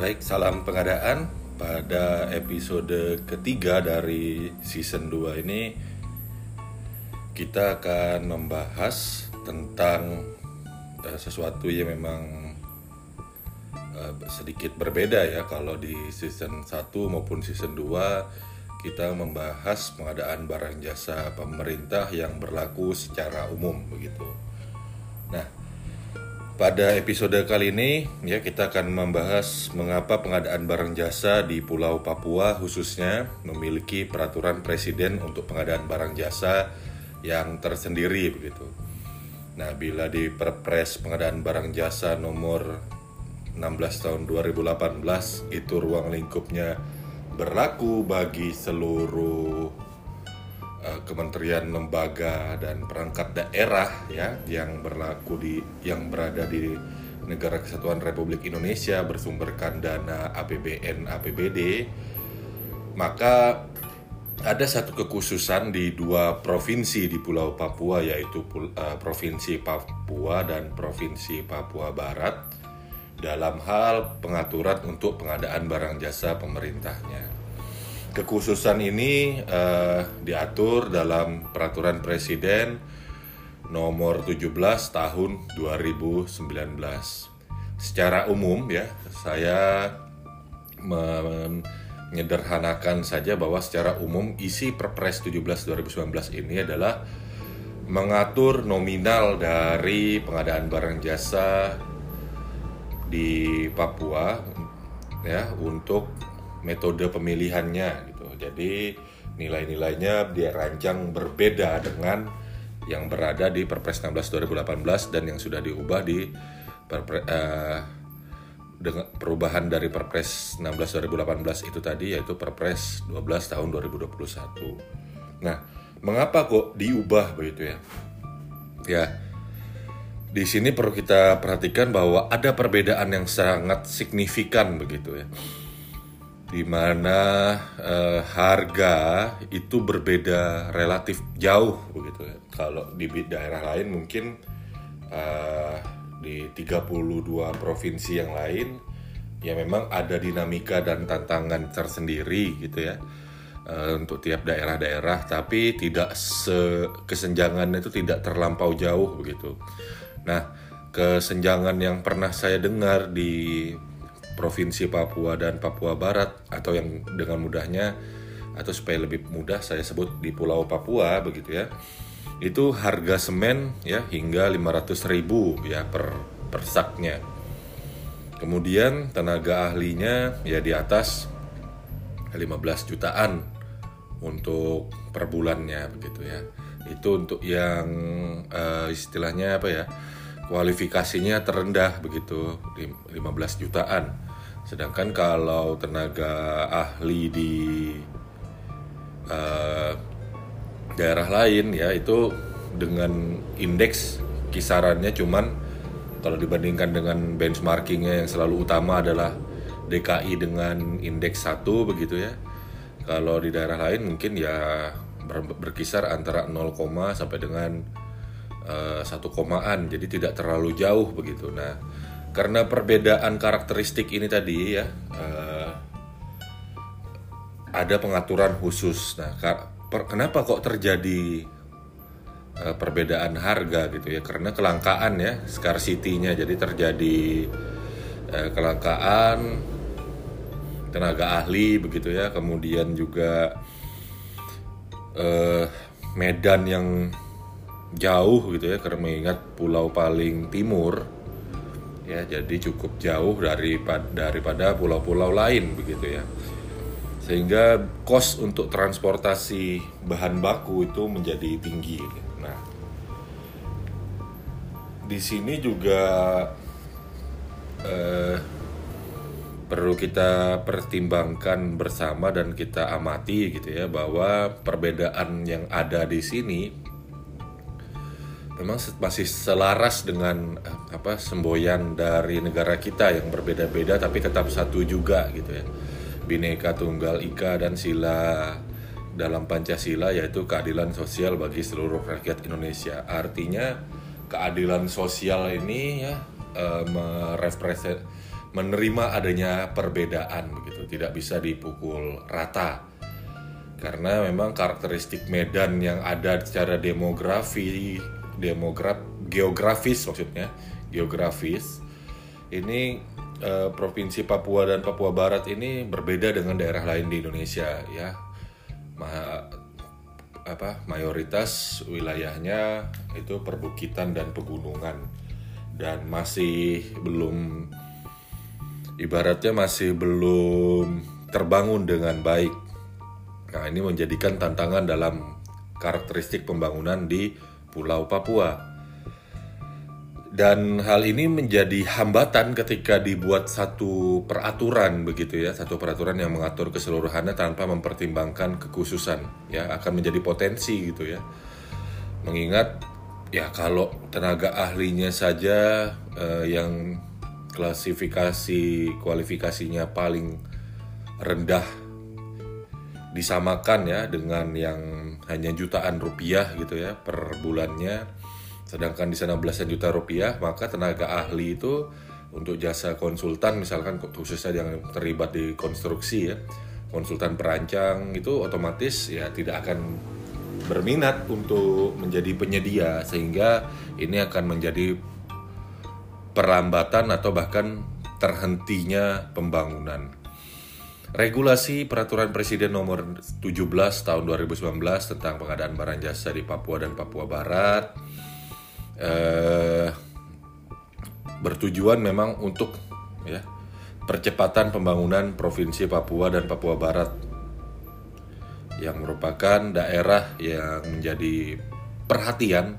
Baik, salam pengadaan pada episode ketiga dari season 2 ini kita akan membahas tentang uh, sesuatu yang memang uh, sedikit berbeda ya kalau di season 1 maupun season 2 kita membahas pengadaan barang jasa pemerintah yang berlaku secara umum begitu. Nah, pada episode kali ini ya kita akan membahas mengapa pengadaan barang jasa di Pulau Papua khususnya memiliki peraturan presiden untuk pengadaan barang jasa yang tersendiri begitu. Nah, bila di Perpres pengadaan barang jasa nomor 16 tahun 2018 itu ruang lingkupnya berlaku bagi seluruh kementerian lembaga dan perangkat daerah ya yang berlaku di yang berada di negara kesatuan Republik Indonesia bersumberkan dana APBN APBD maka ada satu kekhususan di dua provinsi di Pulau Papua yaitu uh, provinsi Papua dan provinsi Papua Barat dalam hal pengaturan untuk pengadaan barang jasa pemerintahnya. Kekhususan ini uh, diatur dalam peraturan presiden nomor 17 tahun 2019. Secara umum ya, saya menyederhanakan saja bahwa secara umum isi Perpres 17 2019 ini adalah mengatur nominal dari pengadaan barang jasa di Papua ya untuk metode pemilihannya gitu. Jadi nilai-nilainya dia rancang berbeda dengan yang berada di Perpres 16 2018 dan yang sudah diubah di perpre, uh, dengan perubahan dari Perpres 16 2018 itu tadi yaitu Perpres 12 tahun 2021. Nah, mengapa kok diubah begitu ya? Ya, di sini perlu kita perhatikan bahwa ada perbedaan yang sangat signifikan begitu ya di mana uh, harga itu berbeda relatif jauh begitu ya. Kalau di daerah lain mungkin uh, di 32 provinsi yang lain ya memang ada dinamika dan tantangan tersendiri gitu ya uh, untuk tiap daerah-daerah tapi tidak se kesenjangan itu tidak terlampau jauh begitu. Nah, kesenjangan yang pernah saya dengar di provinsi Papua dan Papua Barat atau yang dengan mudahnya atau supaya lebih mudah saya sebut di Pulau Papua begitu ya. Itu harga semen ya hingga 500 ribu ya per per saknya. Kemudian tenaga ahlinya ya di atas 15 jutaan untuk per bulannya begitu ya. Itu untuk yang uh, istilahnya apa ya? kualifikasinya terendah begitu 15 jutaan Sedangkan kalau tenaga ahli di uh, daerah lain ya itu dengan indeks kisarannya cuman kalau dibandingkan dengan benchmarkingnya yang selalu utama adalah DKI dengan indeks satu begitu ya. Kalau di daerah lain mungkin ya berkisar antara 0, sampai dengan uh, satu komaan jadi tidak terlalu jauh begitu. Nah, karena perbedaan karakteristik ini tadi ya uh, ada pengaturan khusus. Nah, per, kenapa kok terjadi uh, perbedaan harga gitu ya? Karena kelangkaan ya, scarcity-nya jadi terjadi uh, kelangkaan tenaga ahli begitu ya. Kemudian juga uh, medan yang jauh gitu ya karena mengingat pulau paling timur ya jadi cukup jauh daripada daripada pulau-pulau lain begitu ya. Sehingga kos untuk transportasi bahan baku itu menjadi tinggi. Nah di sini juga eh, perlu kita pertimbangkan bersama dan kita amati gitu ya bahwa perbedaan yang ada di sini memang masih selaras dengan eh, apa semboyan dari negara kita yang berbeda-beda tapi tetap satu juga gitu ya. Bineka tunggal ika dan sila dalam pancasila yaitu keadilan sosial bagi seluruh rakyat Indonesia. Artinya keadilan sosial ini ya e, menerima adanya perbedaan begitu, tidak bisa dipukul rata. Karena memang karakteristik medan yang ada secara demografi, demograf, geografis maksudnya, geografis ini eh, provinsi Papua dan Papua Barat ini berbeda dengan daerah lain di Indonesia ya. Ma apa mayoritas wilayahnya itu perbukitan dan pegunungan dan masih belum ibaratnya masih belum terbangun dengan baik. Nah, ini menjadikan tantangan dalam karakteristik pembangunan di Pulau Papua. Dan hal ini menjadi hambatan ketika dibuat satu peraturan begitu ya, satu peraturan yang mengatur keseluruhannya tanpa mempertimbangkan kekhususan ya, akan menjadi potensi gitu ya. Mengingat ya kalau tenaga ahlinya saja eh, yang klasifikasi kualifikasinya paling rendah disamakan ya dengan yang hanya jutaan rupiah gitu ya per bulannya sedangkan di sana belasan juta rupiah maka tenaga ahli itu untuk jasa konsultan misalkan khususnya yang terlibat di konstruksi ya konsultan perancang itu otomatis ya tidak akan berminat untuk menjadi penyedia sehingga ini akan menjadi perlambatan atau bahkan terhentinya pembangunan. Regulasi Peraturan Presiden Nomor 17 Tahun 2019 tentang pengadaan barang jasa di Papua dan Papua Barat eh, bertujuan memang untuk ya percepatan pembangunan provinsi Papua dan Papua Barat yang merupakan daerah yang menjadi perhatian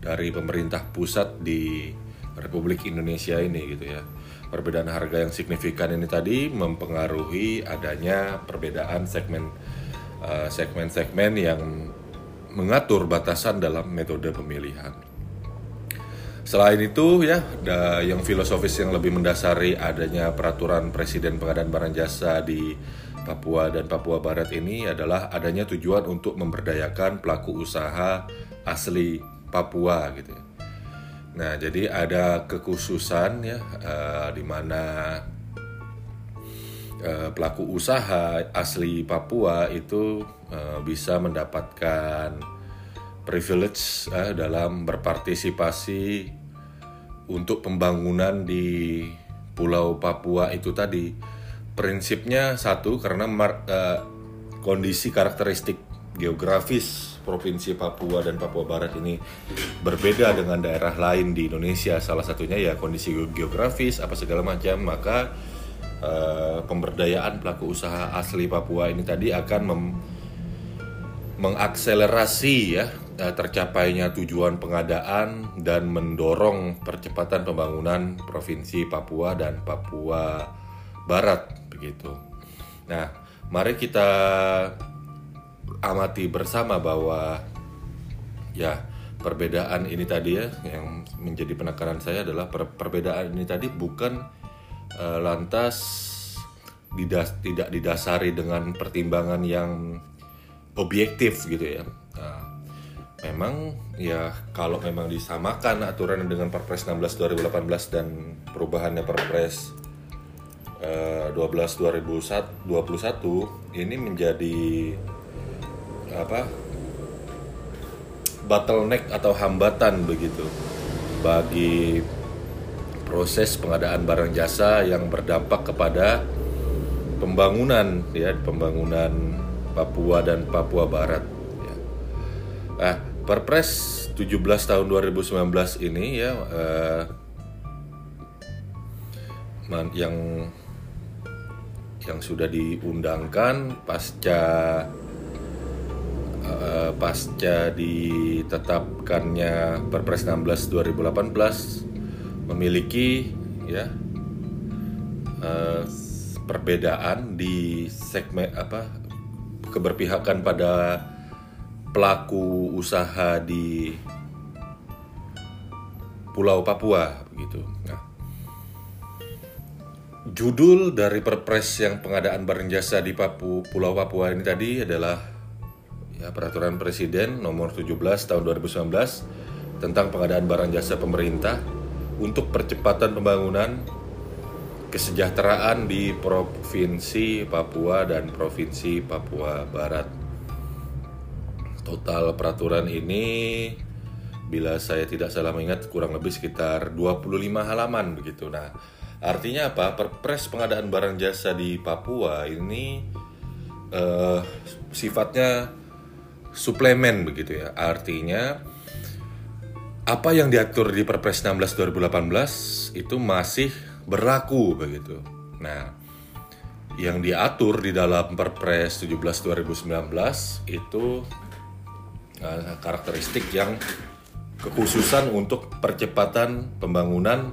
dari pemerintah pusat di Republik Indonesia ini gitu ya. Perbedaan harga yang signifikan ini tadi mempengaruhi adanya perbedaan segmen eh, segmen-segmen uh, yang mengatur batasan dalam metode pemilihan. Selain itu ya, ada yang filosofis yang lebih mendasari adanya peraturan presiden pengadaan barang jasa di Papua dan Papua Barat ini adalah adanya tujuan untuk memberdayakan pelaku usaha asli Papua gitu ya. Nah, jadi ada kekhususan ya uh, di mana uh, pelaku usaha asli Papua itu uh, bisa mendapatkan privilege uh, dalam berpartisipasi untuk pembangunan di Pulau Papua itu tadi. Prinsipnya satu karena mar, uh, kondisi karakteristik geografis provinsi Papua dan Papua Barat ini berbeda dengan daerah lain di Indonesia. Salah satunya ya kondisi geografis apa segala macam. Maka uh, pemberdayaan pelaku usaha asli Papua ini tadi akan mem mengakselerasi ya uh, tercapainya tujuan pengadaan dan mendorong percepatan pembangunan provinsi Papua dan Papua Barat. Begitu. Nah, mari kita amati bersama bahwa ya perbedaan ini tadi ya yang menjadi penekanan saya adalah per perbedaan ini tadi bukan uh, lantas didas tidak didasari dengan pertimbangan yang objektif gitu ya. Nah, memang ya kalau memang disamakan aturan dengan Perpres 16 2018 dan perubahannya Perpres uh, 12 2021 ini menjadi apa bottleneck atau hambatan begitu bagi proses pengadaan barang jasa yang berdampak kepada pembangunan ya pembangunan Papua dan Papua Barat ya. Nah, Perpres 17 tahun 2019 ini ya eh, yang yang sudah diundangkan pasca uh, pasca ditetapkannya Perpres 16 2018 memiliki ya uh, perbedaan di segmen apa keberpihakan pada pelaku usaha di Pulau Papua begitu. Nah, judul dari Perpres yang pengadaan barang jasa di Papu, Pulau Papua ini tadi adalah ya peraturan presiden nomor 17 tahun 2019 tentang pengadaan barang jasa pemerintah untuk percepatan pembangunan kesejahteraan di provinsi Papua dan provinsi Papua Barat. Total peraturan ini bila saya tidak salah mengingat kurang lebih sekitar 25 halaman begitu. Nah, artinya apa? Perpres pengadaan barang jasa di Papua ini uh, sifatnya suplemen begitu ya. Artinya apa yang diatur di Perpres 16 2018 itu masih berlaku begitu. Nah, yang diatur di dalam Perpres 17 2019 itu uh, karakteristik yang kekhususan untuk percepatan pembangunan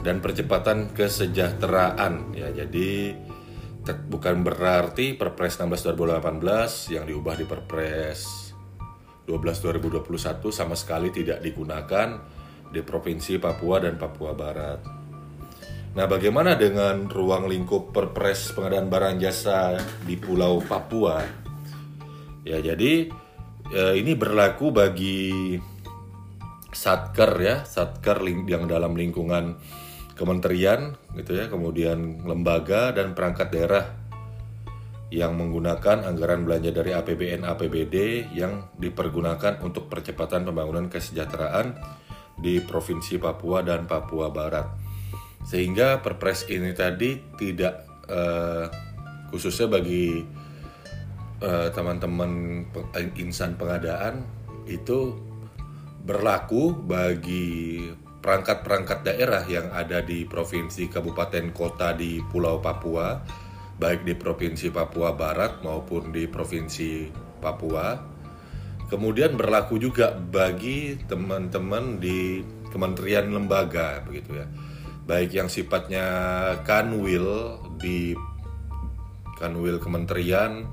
dan percepatan kesejahteraan ya jadi bukan berarti Perpres 16 2018 yang diubah di Perpres 12 2021 sama sekali tidak digunakan di Provinsi Papua dan Papua Barat. Nah, bagaimana dengan ruang lingkup Perpres pengadaan barang jasa di Pulau Papua? Ya, jadi eh, ini berlaku bagi satker ya satker yang dalam lingkungan kementerian gitu ya kemudian lembaga dan perangkat daerah yang menggunakan anggaran belanja dari APBN APBD yang dipergunakan untuk percepatan pembangunan kesejahteraan di Provinsi Papua dan Papua Barat. Sehingga Perpres ini tadi tidak uh, khususnya bagi eh, teman-teman insan pengadaan itu berlaku bagi perangkat-perangkat daerah yang ada di provinsi, kabupaten, kota di Pulau Papua, baik di provinsi Papua Barat maupun di provinsi Papua. Kemudian berlaku juga bagi teman-teman di kementerian lembaga begitu ya. Baik yang sifatnya kanwil di kanwil kementerian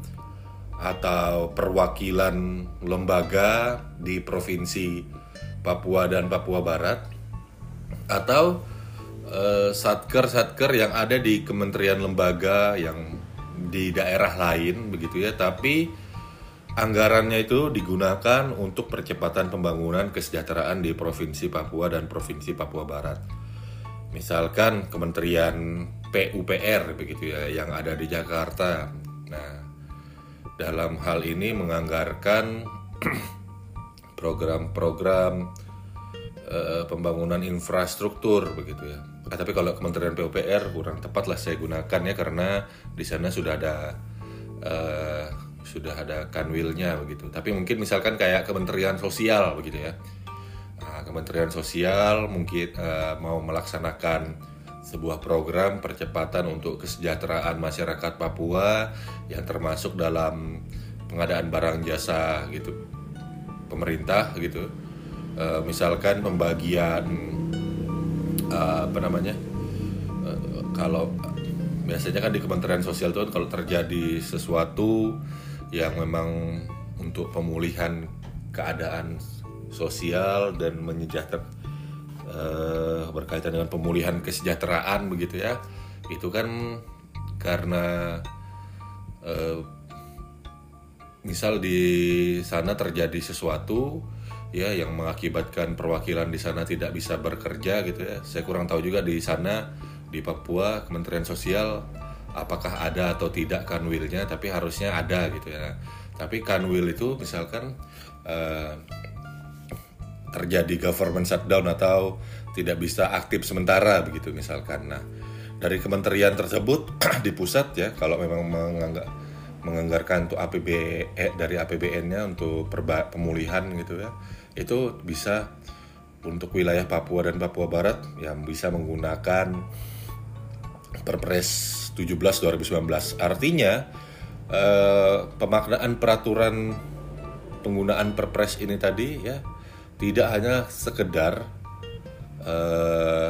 atau perwakilan lembaga di provinsi Papua dan Papua Barat atau uh, satker-satker yang ada di kementerian lembaga yang di daerah lain begitu ya. Tapi anggarannya itu digunakan untuk percepatan pembangunan kesejahteraan di provinsi Papua dan provinsi Papua Barat. Misalkan kementerian PUPR begitu ya yang ada di Jakarta. Nah dalam hal ini menganggarkan program-program uh, pembangunan infrastruktur begitu ya. Nah, tapi kalau Kementerian PUPR kurang tepat lah saya gunakan ya karena di sana sudah ada uh, sudah ada kanwilnya begitu. Tapi mungkin misalkan kayak Kementerian Sosial begitu ya. Nah, Kementerian Sosial mungkin uh, mau melaksanakan sebuah program percepatan untuk kesejahteraan masyarakat Papua yang termasuk dalam pengadaan barang jasa gitu pemerintah gitu uh, misalkan pembagian uh, apa namanya uh, kalau biasanya kan di Kementerian Sosial itu kan kalau terjadi sesuatu yang memang untuk pemulihan keadaan sosial dan menyejahter uh, berkaitan dengan pemulihan kesejahteraan begitu ya itu kan karena uh, misal di sana terjadi sesuatu ya yang mengakibatkan perwakilan di sana tidak bisa bekerja gitu ya. Saya kurang tahu juga di sana di Papua Kementerian Sosial apakah ada atau tidak kanwilnya tapi harusnya ada gitu ya. Tapi kanwil itu misalkan uh, terjadi government shutdown atau tidak bisa aktif sementara begitu misalkan. Nah, dari kementerian tersebut di pusat ya kalau memang menganggap menganggarkan untuk APB eh, dari APBN-nya untuk perba pemulihan gitu ya itu bisa untuk wilayah Papua dan Papua Barat yang bisa menggunakan Perpres 17 2019 artinya eh, pemaknaan peraturan penggunaan Perpres ini tadi ya tidak hanya sekedar eh,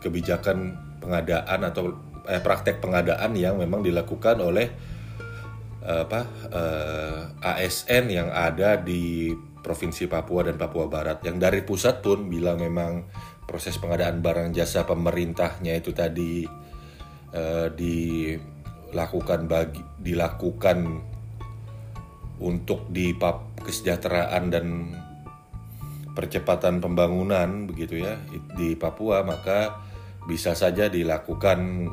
kebijakan pengadaan atau eh, praktek pengadaan yang memang dilakukan oleh apa uh, eh, ASN yang ada di provinsi Papua dan Papua Barat yang dari pusat pun bila memang proses pengadaan barang jasa pemerintahnya itu tadi uh, dilakukan bagi dilakukan untuk di pap, kesejahteraan dan percepatan pembangunan begitu ya di Papua maka bisa saja dilakukan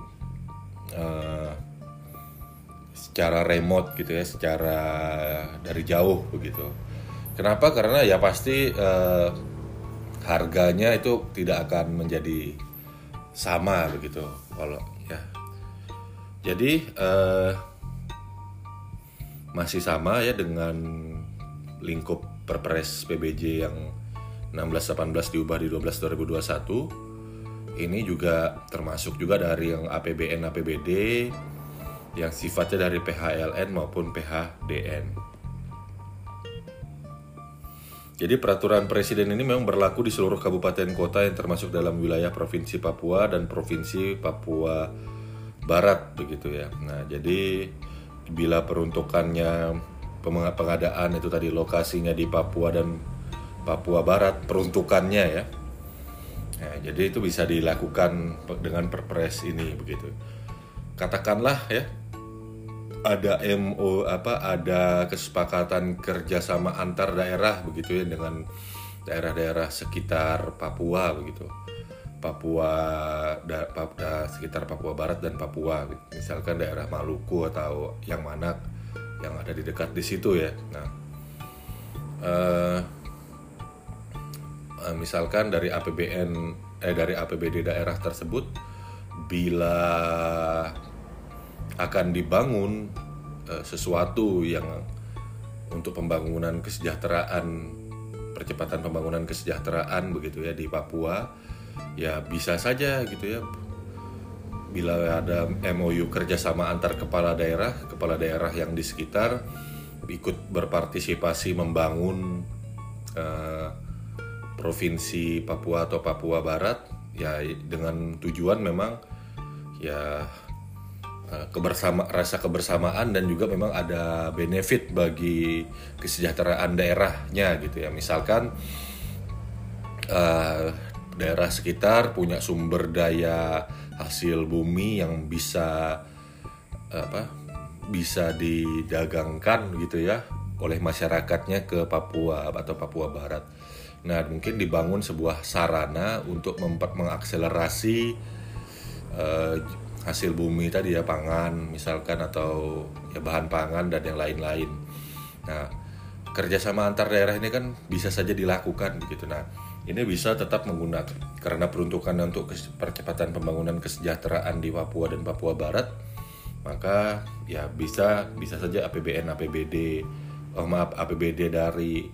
uh, secara remote gitu ya, secara dari jauh begitu. Kenapa? Karena ya pasti uh, harganya itu tidak akan menjadi sama begitu kalau ya. Jadi uh, masih sama ya dengan lingkup Perpres PBJ yang 1618 diubah di 12 2021 ini juga termasuk juga dari yang APBN APBD yang sifatnya dari PHLN maupun PHDN. Jadi peraturan presiden ini memang berlaku di seluruh kabupaten kota yang termasuk dalam wilayah Provinsi Papua dan Provinsi Papua Barat begitu ya. Nah, jadi bila peruntukannya pengadaan itu tadi lokasinya di Papua dan Papua Barat peruntukannya ya. Nah, jadi itu bisa dilakukan dengan perpres ini begitu. Katakanlah ya ada MO apa ada kesepakatan kerjasama antar daerah begitu ya dengan daerah-daerah sekitar Papua begitu. Papua da, sekitar Papua Barat dan Papua misalkan daerah Maluku atau yang mana yang ada di dekat di situ ya. Nah uh, misalkan dari APBN eh dari APBD daerah tersebut bila akan dibangun uh, sesuatu yang untuk pembangunan kesejahteraan percepatan pembangunan kesejahteraan begitu ya di Papua ya bisa saja gitu ya. Bila ada MOU kerjasama antar kepala daerah kepala daerah yang di sekitar ikut berpartisipasi membangun uh, provinsi Papua atau Papua Barat ya dengan tujuan memang ya kebersama rasa kebersamaan dan juga memang ada benefit bagi kesejahteraan daerahnya gitu ya misalkan uh, daerah sekitar punya sumber daya hasil bumi yang bisa apa bisa didagangkan gitu ya oleh masyarakatnya ke Papua atau Papua Barat. Nah mungkin dibangun sebuah sarana untuk mengakselerasi uh, hasil bumi tadi ya pangan misalkan atau ya bahan pangan dan yang lain-lain. Nah kerjasama antar daerah ini kan bisa saja dilakukan begitu. Nah ini bisa tetap menggunakan karena peruntukan untuk percepatan pembangunan kesejahteraan di Papua dan Papua Barat maka ya bisa bisa saja APBN APBD oh maaf APBD dari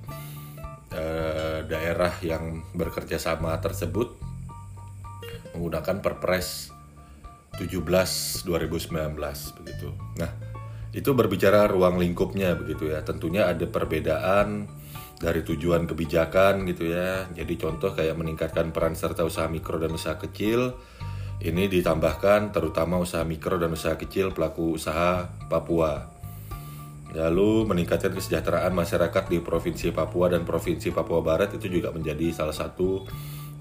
eh, daerah yang bekerja sama tersebut menggunakan perpres 17 2019 begitu. Nah, itu berbicara ruang lingkupnya begitu ya. Tentunya ada perbedaan dari tujuan kebijakan gitu ya. Jadi contoh kayak meningkatkan peran serta usaha mikro dan usaha kecil. Ini ditambahkan terutama usaha mikro dan usaha kecil pelaku usaha Papua. Lalu meningkatkan kesejahteraan masyarakat di Provinsi Papua dan Provinsi Papua Barat itu juga menjadi salah satu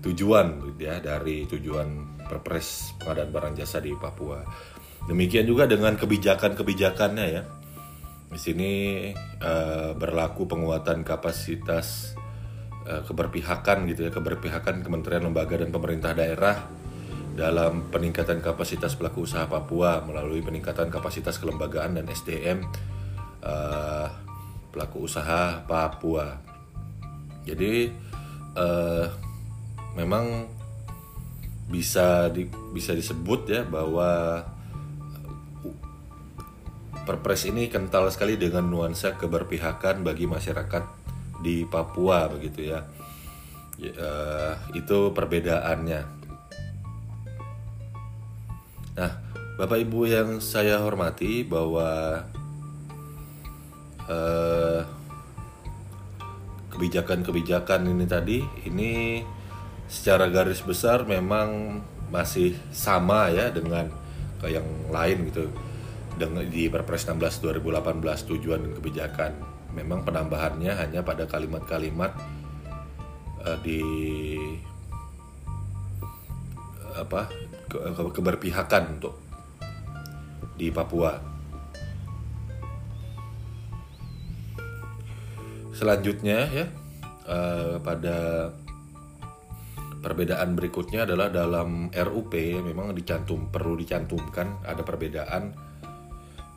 tujuan gitu ya dari tujuan Perpres pengadaan barang jasa di Papua. Demikian juga dengan kebijakan-kebijakannya ya. Di sini uh, berlaku penguatan kapasitas uh, keberpihakan gitu ya, keberpihakan Kementerian Lembaga dan Pemerintah Daerah dalam peningkatan kapasitas pelaku usaha Papua melalui peningkatan kapasitas kelembagaan dan SDM uh, eh, pelaku usaha Papua. Jadi uh, memang bisa di, bisa disebut ya bahwa Perpres ini kental sekali dengan nuansa keberpihakan bagi masyarakat di Papua begitu ya. ya uh, itu perbedaannya. Nah, Bapak Ibu yang saya hormati bahwa uh, kebijakan-kebijakan ini tadi ini secara garis besar memang masih sama ya dengan ke yang lain gitu dengan di Perpres 16 2018 tujuan dan kebijakan memang penambahannya hanya pada kalimat-kalimat uh, di apa ke, ke, keberpihakan untuk di Papua. Selanjutnya ya uh, pada perbedaan berikutnya adalah dalam RUP memang dicantum perlu dicantumkan ada perbedaan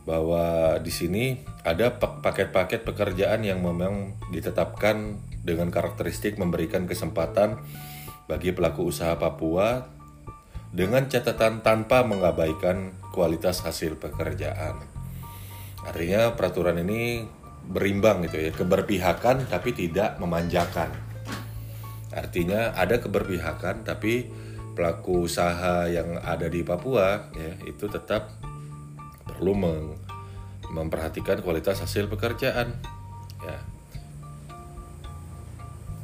bahwa di sini ada paket-paket pekerjaan yang memang ditetapkan dengan karakteristik memberikan kesempatan bagi pelaku usaha Papua dengan catatan tanpa mengabaikan kualitas hasil pekerjaan. Artinya peraturan ini berimbang gitu ya, keberpihakan tapi tidak memanjakan. Artinya ada keberpihakan tapi pelaku usaha yang ada di Papua ya itu tetap perlu memperhatikan kualitas hasil pekerjaan ya.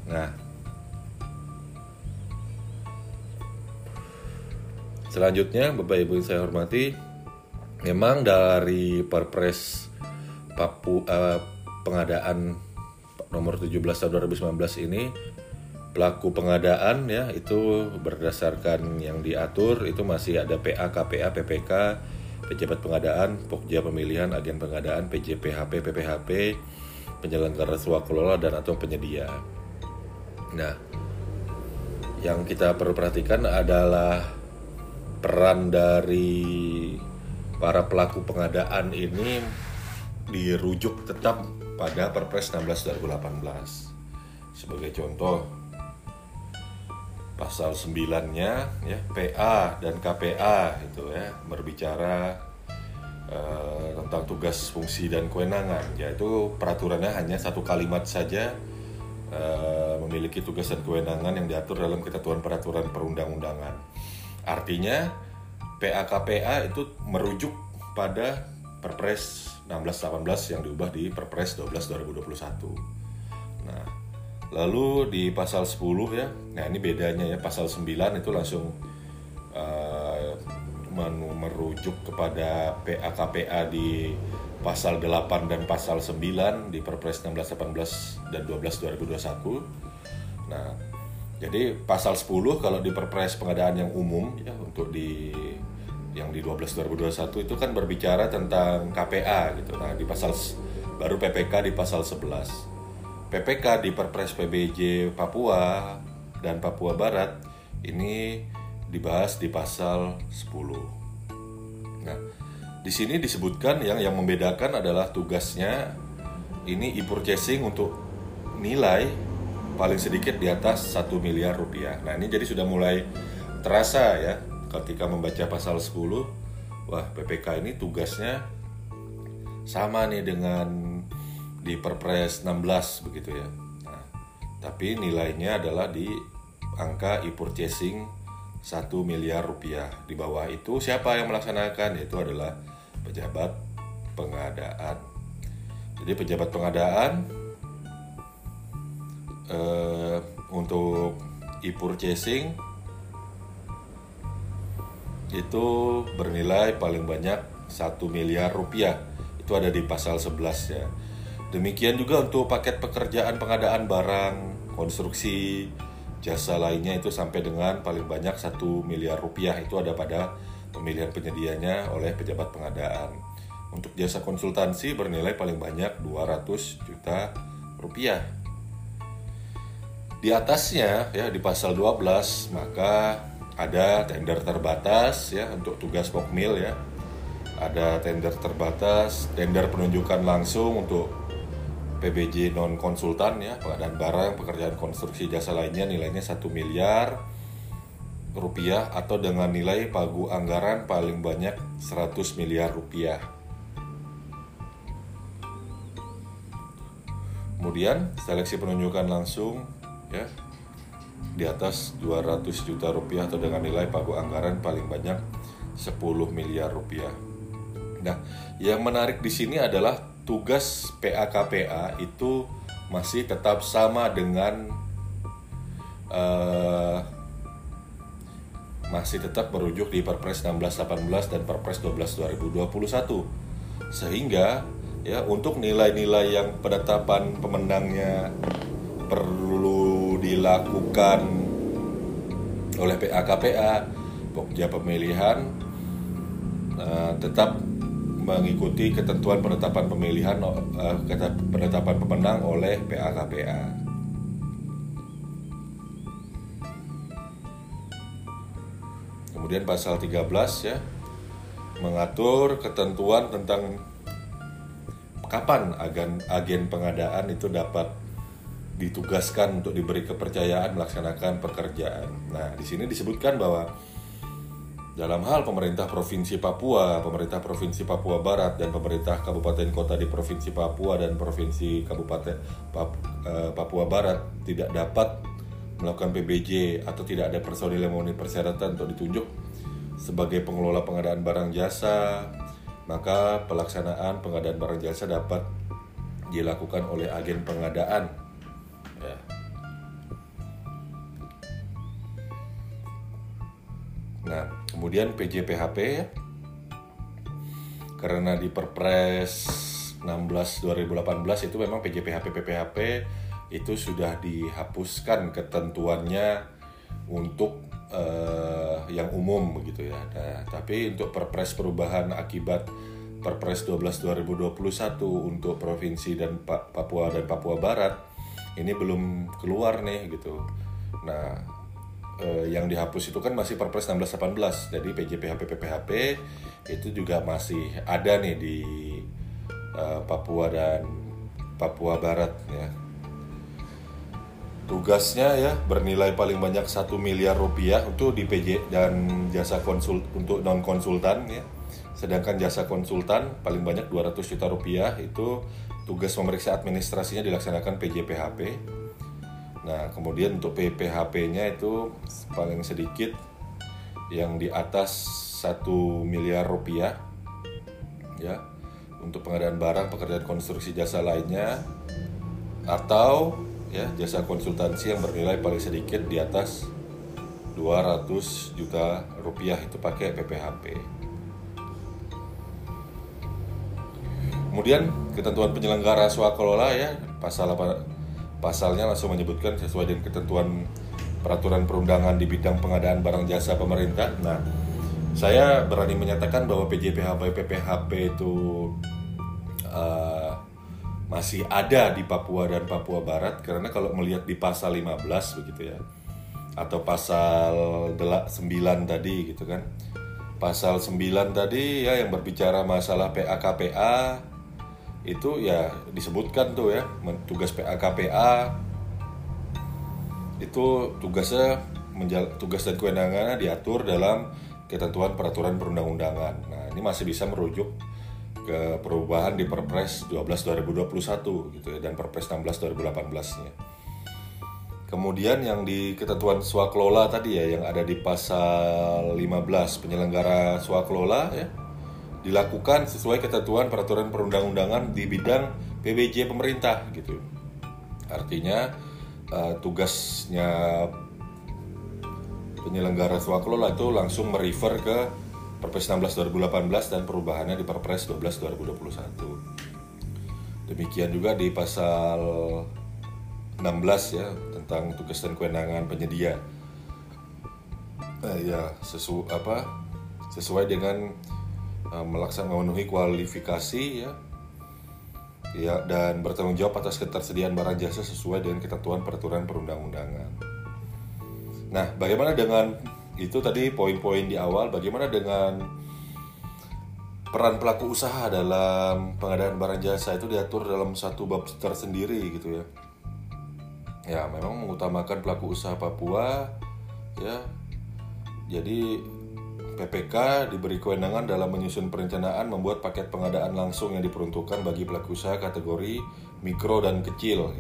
Nah, selanjutnya Bapak Ibu yang saya hormati, memang dari Perpres Papua eh, pengadaan nomor 17 tahun 2019 ini pelaku pengadaan ya itu berdasarkan yang diatur itu masih ada PA, KPA, PPK, pejabat pengadaan, Pokja pemilihan, agen pengadaan, PJPHP, PPHP, penyelenggara kelola dan atau penyedia. Nah, yang kita perlu perhatikan adalah peran dari para pelaku pengadaan ini dirujuk tetap pada Perpres 16 2018. Sebagai contoh, pasal 9-nya ya PA dan KPA itu ya berbicara uh, tentang tugas fungsi dan kewenangan. Yaitu peraturannya hanya satu kalimat saja uh, memiliki tugas dan kewenangan yang diatur dalam ketentuan peraturan perundang-undangan. Artinya PA KPA itu merujuk pada Perpres 1618 yang diubah di Perpres 12 2021 nah Lalu di pasal 10 ya, nah ini bedanya ya pasal 9 itu langsung uh, merujuk kepada PA-KPA di pasal 8 dan pasal 9 di Perpres 16 18 dan 12 2021. Nah, jadi pasal 10 kalau di Perpres pengadaan yang umum ya untuk di yang di 12 2021 itu kan berbicara tentang KPA gitu. Nah, di pasal baru PPK di pasal 11. PPK di Perpres PBJ Papua dan Papua Barat ini dibahas di pasal 10. Nah, di sini disebutkan yang yang membedakan adalah tugasnya ini e-purchasing untuk nilai paling sedikit di atas 1 miliar rupiah. Nah, ini jadi sudah mulai terasa ya ketika membaca pasal 10, wah PPK ini tugasnya sama nih dengan di Perpres 16 begitu ya. Nah, tapi nilainya adalah di angka e-purchasing 1 miliar rupiah. Di bawah itu siapa yang melaksanakan? Yaitu adalah pejabat pengadaan. Jadi pejabat pengadaan eh, untuk e-purchasing itu bernilai paling banyak 1 miliar rupiah. Itu ada di pasal 11 ya. Demikian juga untuk paket pekerjaan pengadaan barang, konstruksi, jasa lainnya itu sampai dengan paling banyak satu miliar rupiah itu ada pada pemilihan penyedianya oleh pejabat pengadaan. Untuk jasa konsultansi bernilai paling banyak 200 juta rupiah. Di atasnya ya di pasal 12 maka ada tender terbatas ya untuk tugas pokmil ya. Ada tender terbatas, tender penunjukan langsung untuk PBJ non konsultan ya pengadaan barang pekerjaan konstruksi jasa lainnya nilainya 1 miliar rupiah atau dengan nilai pagu anggaran paling banyak 100 miliar rupiah. Kemudian seleksi penunjukan langsung ya di atas 200 juta rupiah atau dengan nilai pagu anggaran paling banyak 10 miliar rupiah. Nah yang menarik di sini adalah tugas PAKPA itu masih tetap sama dengan uh, masih tetap merujuk di Perpres 1618 dan Perpres 12 2021 sehingga ya untuk nilai-nilai yang penetapan pemenangnya perlu dilakukan oleh PAKPA Pokja pemilihan uh, tetap mengikuti ketentuan penetapan pemilihan uh, penetapan pemenang oleh PAKPA. Kemudian pasal 13 ya mengatur ketentuan tentang kapan agen agen pengadaan itu dapat ditugaskan untuk diberi kepercayaan melaksanakan pekerjaan. Nah, di sini disebutkan bahwa dalam hal pemerintah Provinsi Papua, pemerintah Provinsi Papua Barat, dan pemerintah kabupaten kota di Provinsi Papua dan Provinsi Kabupaten eh, Papua Barat tidak dapat melakukan PBJ atau tidak ada personil yang memenuhi persyaratan untuk ditunjuk sebagai pengelola pengadaan barang jasa, maka pelaksanaan pengadaan barang jasa dapat dilakukan oleh agen pengadaan. Nah, kemudian PJPHP ya, karena di Perpres 16 2018 itu memang PJPHP PPHP itu sudah dihapuskan ketentuannya untuk uh, yang umum begitu ya. Nah, tapi untuk Perpres perubahan akibat Perpres 12 2021 untuk provinsi dan Papua dan Papua Barat ini belum keluar nih gitu. Nah, eh, yang dihapus itu kan masih Perpres 16 18. Jadi PJPHP PPHP itu juga masih ada nih di eh, Papua dan Papua Barat ya. Tugasnya ya bernilai paling banyak satu miliar rupiah untuk di PJ dan jasa konsul untuk non konsultan ya. Sedangkan jasa konsultan paling banyak 200 juta rupiah itu tugas memeriksa administrasinya dilaksanakan PJPHP nah kemudian untuk PPHP-nya itu paling sedikit yang di atas satu miliar rupiah ya untuk pengadaan barang pekerjaan konstruksi jasa lainnya atau ya jasa konsultansi yang bernilai paling sedikit di atas 200 juta rupiah itu pakai PPHP. Kemudian ketentuan penyelenggara swakelola ya pasal apa pasalnya langsung menyebutkan sesuai dengan ketentuan peraturan perundangan di bidang pengadaan barang jasa pemerintah. Nah, saya berani menyatakan bahwa PJPHP PPHP itu uh, masih ada di Papua dan Papua Barat karena kalau melihat di pasal 15 begitu ya atau pasal 9 tadi gitu kan pasal 9 tadi ya yang berbicara masalah PAKPA itu ya disebutkan tuh ya tugas PAKPA itu tugasnya tugas dan kewenangannya diatur dalam ketentuan peraturan perundang-undangan. Nah, ini masih bisa merujuk ke perubahan di Perpres 12 2021 gitu ya dan Perpres 16 2018-nya. Kemudian yang di ketentuan swaklola tadi ya yang ada di pasal 15 penyelenggara swaklola ya dilakukan sesuai ketentuan peraturan perundang-undangan di bidang PBJ pemerintah gitu. Artinya uh, tugasnya penyelenggara swaklola itu langsung merefer ke Perpres 16 2018 dan perubahannya di Perpres 12 2021. Demikian juga di pasal 16 ya tentang tugas dan kewenangan penyedia. Nah, ya sesu apa sesuai dengan uh, melaksanakan memenuhi kualifikasi ya. Ya dan bertanggung jawab atas ketersediaan barang jasa sesuai dengan ketentuan peraturan perundang-undangan. Nah, bagaimana dengan itu tadi poin-poin di awal bagaimana dengan peran pelaku usaha dalam pengadaan barang jasa itu diatur dalam satu bab tersendiri gitu ya? Ya memang mengutamakan pelaku usaha Papua ya. Jadi PPK diberi kewenangan dalam menyusun perencanaan membuat paket pengadaan langsung yang diperuntukkan bagi pelaku usaha kategori mikro dan kecil.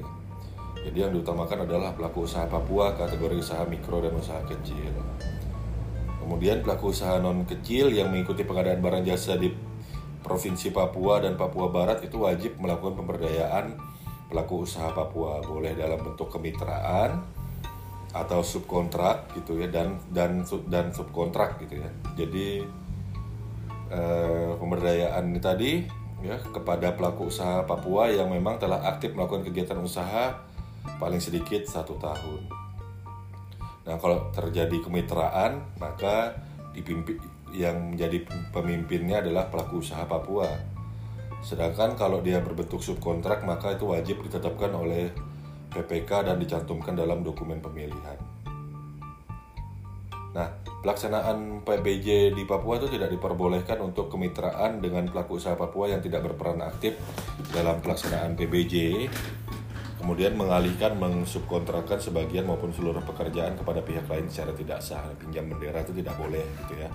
Jadi yang diutamakan adalah pelaku usaha Papua kategori usaha mikro dan usaha kecil. Kemudian pelaku usaha non kecil yang mengikuti pengadaan barang jasa di Provinsi Papua dan Papua Barat itu wajib melakukan pemberdayaan pelaku usaha Papua, boleh dalam bentuk kemitraan atau subkontrak gitu ya dan dan dan subkontrak gitu ya. Jadi eh, pemberdayaan ini tadi ya kepada pelaku usaha Papua yang memang telah aktif melakukan kegiatan usaha paling sedikit satu tahun. Nah, kalau terjadi kemitraan, maka dipimpin yang menjadi pemimpinnya adalah pelaku usaha Papua. Sedangkan kalau dia berbentuk subkontrak, maka itu wajib ditetapkan oleh PPK dan dicantumkan dalam dokumen pemilihan. Nah, pelaksanaan PBJ di Papua itu tidak diperbolehkan untuk kemitraan dengan pelaku usaha Papua yang tidak berperan aktif dalam pelaksanaan PBJ kemudian mengalihkan mengsubkontrakkan sebagian maupun seluruh pekerjaan kepada pihak lain secara tidak sah. Pinjam bendera itu tidak boleh gitu ya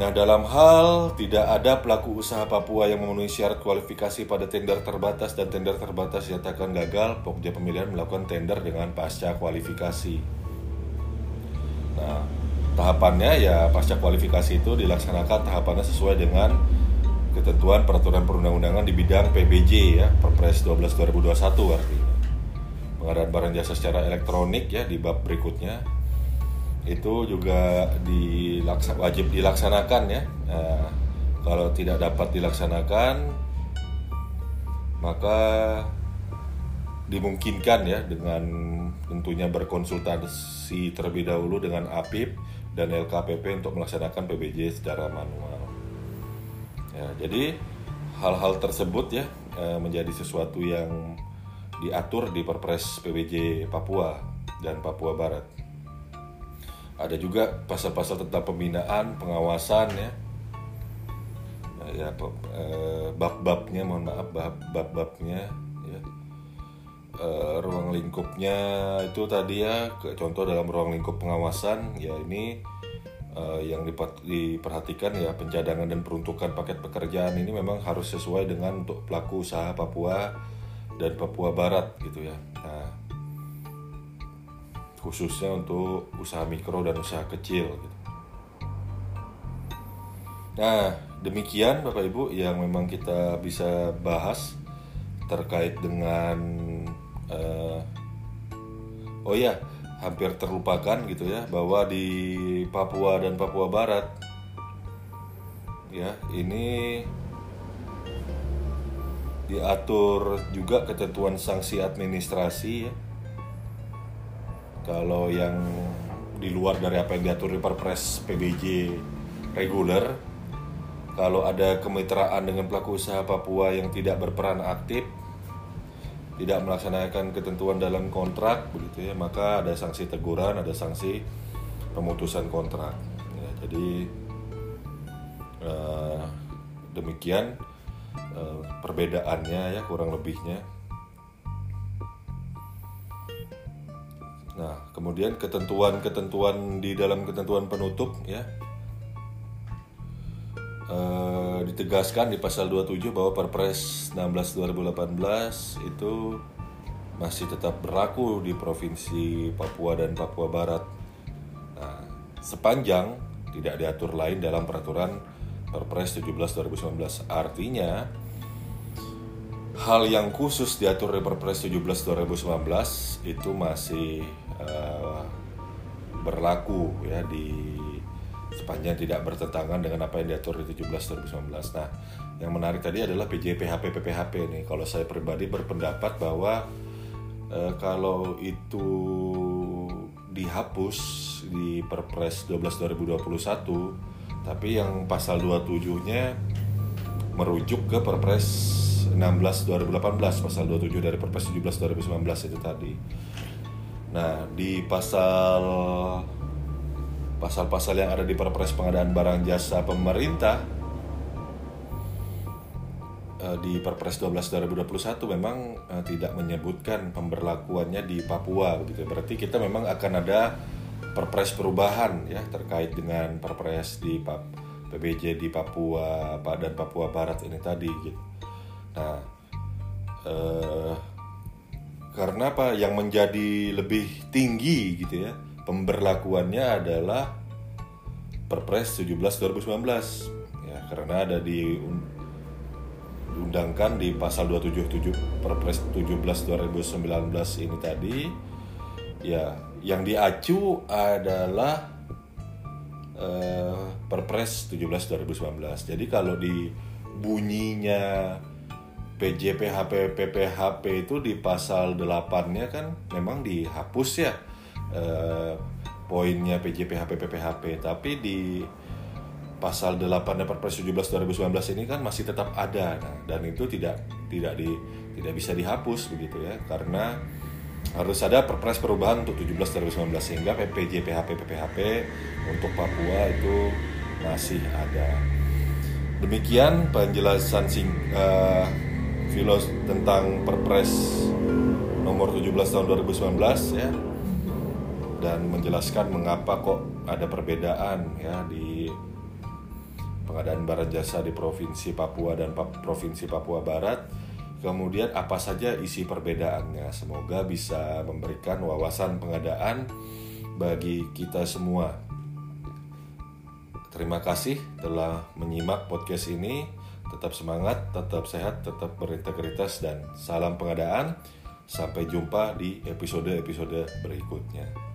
Nah, dalam hal tidak ada pelaku usaha Papua yang memenuhi syarat kualifikasi pada tender terbatas dan tender terbatas dinyatakan gagal, Pokja Pemilihan melakukan tender dengan pasca kualifikasi. Nah, tahapannya ya pasca kualifikasi itu dilaksanakan tahapannya sesuai dengan ketentuan peraturan perundang-undangan di bidang PBJ ya, Perpres 12 2021 artinya. Pengadaan barang jasa secara elektronik ya di bab berikutnya itu juga dilaksa, wajib dilaksanakan ya. Nah, kalau tidak dapat dilaksanakan, maka dimungkinkan ya dengan tentunya berkonsultasi terlebih dahulu dengan APIP dan LKPP untuk melaksanakan PBJ secara manual. Ya, jadi hal-hal tersebut ya eh, menjadi sesuatu yang diatur di Perpres PBJ Papua dan Papua Barat ada juga pasal-pasal tentang pembinaan pengawasan ya. Nah, ya eh, bab-babnya mohon maaf bab-babnya ya. Eh, ruang lingkupnya itu tadi ya contoh dalam ruang lingkup pengawasan ya ini eh, yang diperhatikan ya pencadangan dan peruntukan paket pekerjaan ini memang harus sesuai dengan untuk pelaku usaha Papua dan Papua Barat gitu ya. Nah khususnya untuk usaha mikro dan usaha kecil. Gitu. Nah, demikian Bapak Ibu yang memang kita bisa bahas terkait dengan uh, oh ya hampir terlupakan gitu ya bahwa di Papua dan Papua Barat ya ini diatur juga ketentuan sanksi administrasi ya kalau yang di luar dari apa yang diatur di Perpres PBJ reguler, kalau ada kemitraan dengan pelaku usaha Papua yang tidak berperan aktif, tidak melaksanakan ketentuan dalam kontrak begitu ya, maka ada sanksi teguran, ada sanksi pemutusan kontrak. Ya, jadi uh, demikian uh, perbedaannya ya kurang lebihnya. Nah, kemudian ketentuan-ketentuan di dalam ketentuan penutup ya e, ditegaskan di pasal 27 bahwa Perpres 16 2018 itu masih tetap berlaku di provinsi Papua dan Papua Barat. Nah, sepanjang tidak diatur lain dalam peraturan Perpres 17 2019. Artinya hal yang khusus diatur di Perpres 17 2019 itu masih uh, berlaku ya di sepanjang tidak bertentangan dengan apa yang diatur di 17 2019. Nah, yang menarik tadi adalah PJPHP PPHP nih. Kalau saya pribadi berpendapat bahwa uh, kalau itu dihapus di Perpres 12 2021, tapi yang pasal 27-nya merujuk ke Perpres 16 2018 pasal 27 dari Perpres 17 2019 itu tadi. Nah, di pasal pasal-pasal yang ada di Perpres pengadaan barang jasa pemerintah eh, di Perpres 12 2021 memang eh, tidak menyebutkan pemberlakuannya di Papua begitu. Berarti kita memang akan ada Perpres perubahan ya terkait dengan Perpres di Pap PBJ di Papua dan Papua Barat ini tadi gitu. Nah, eh, karena apa? Yang menjadi lebih tinggi gitu ya pemberlakuannya adalah Perpres 17 2019 ya karena ada di undangkan di pasal 277 Perpres 17 2019 ini tadi. Ya yang diacu adalah uh, Perpres 17 2019 jadi kalau di bunyinya PJPHP PPHP itu di pasal 8-nya kan memang dihapus ya eh, poinnya PJPHP PPHP tapi di pasal 8 Perpres 17 2019 ini kan masih tetap ada. Nah, dan itu tidak tidak di tidak bisa dihapus begitu ya. Karena harus ada perpres perubahan untuk 17 2019 sehingga PPJ PHP PPHP untuk Papua itu masih ada. Demikian penjelasan sing uh, filos tentang Perpres nomor 17 tahun 2019 ya dan menjelaskan mengapa kok ada perbedaan ya di pengadaan barang jasa di provinsi Papua dan provinsi Papua Barat Kemudian apa saja isi perbedaannya? Semoga bisa memberikan wawasan pengadaan bagi kita semua. Terima kasih telah menyimak podcast ini. Tetap semangat, tetap sehat, tetap berintegritas, dan salam pengadaan. Sampai jumpa di episode-episode berikutnya.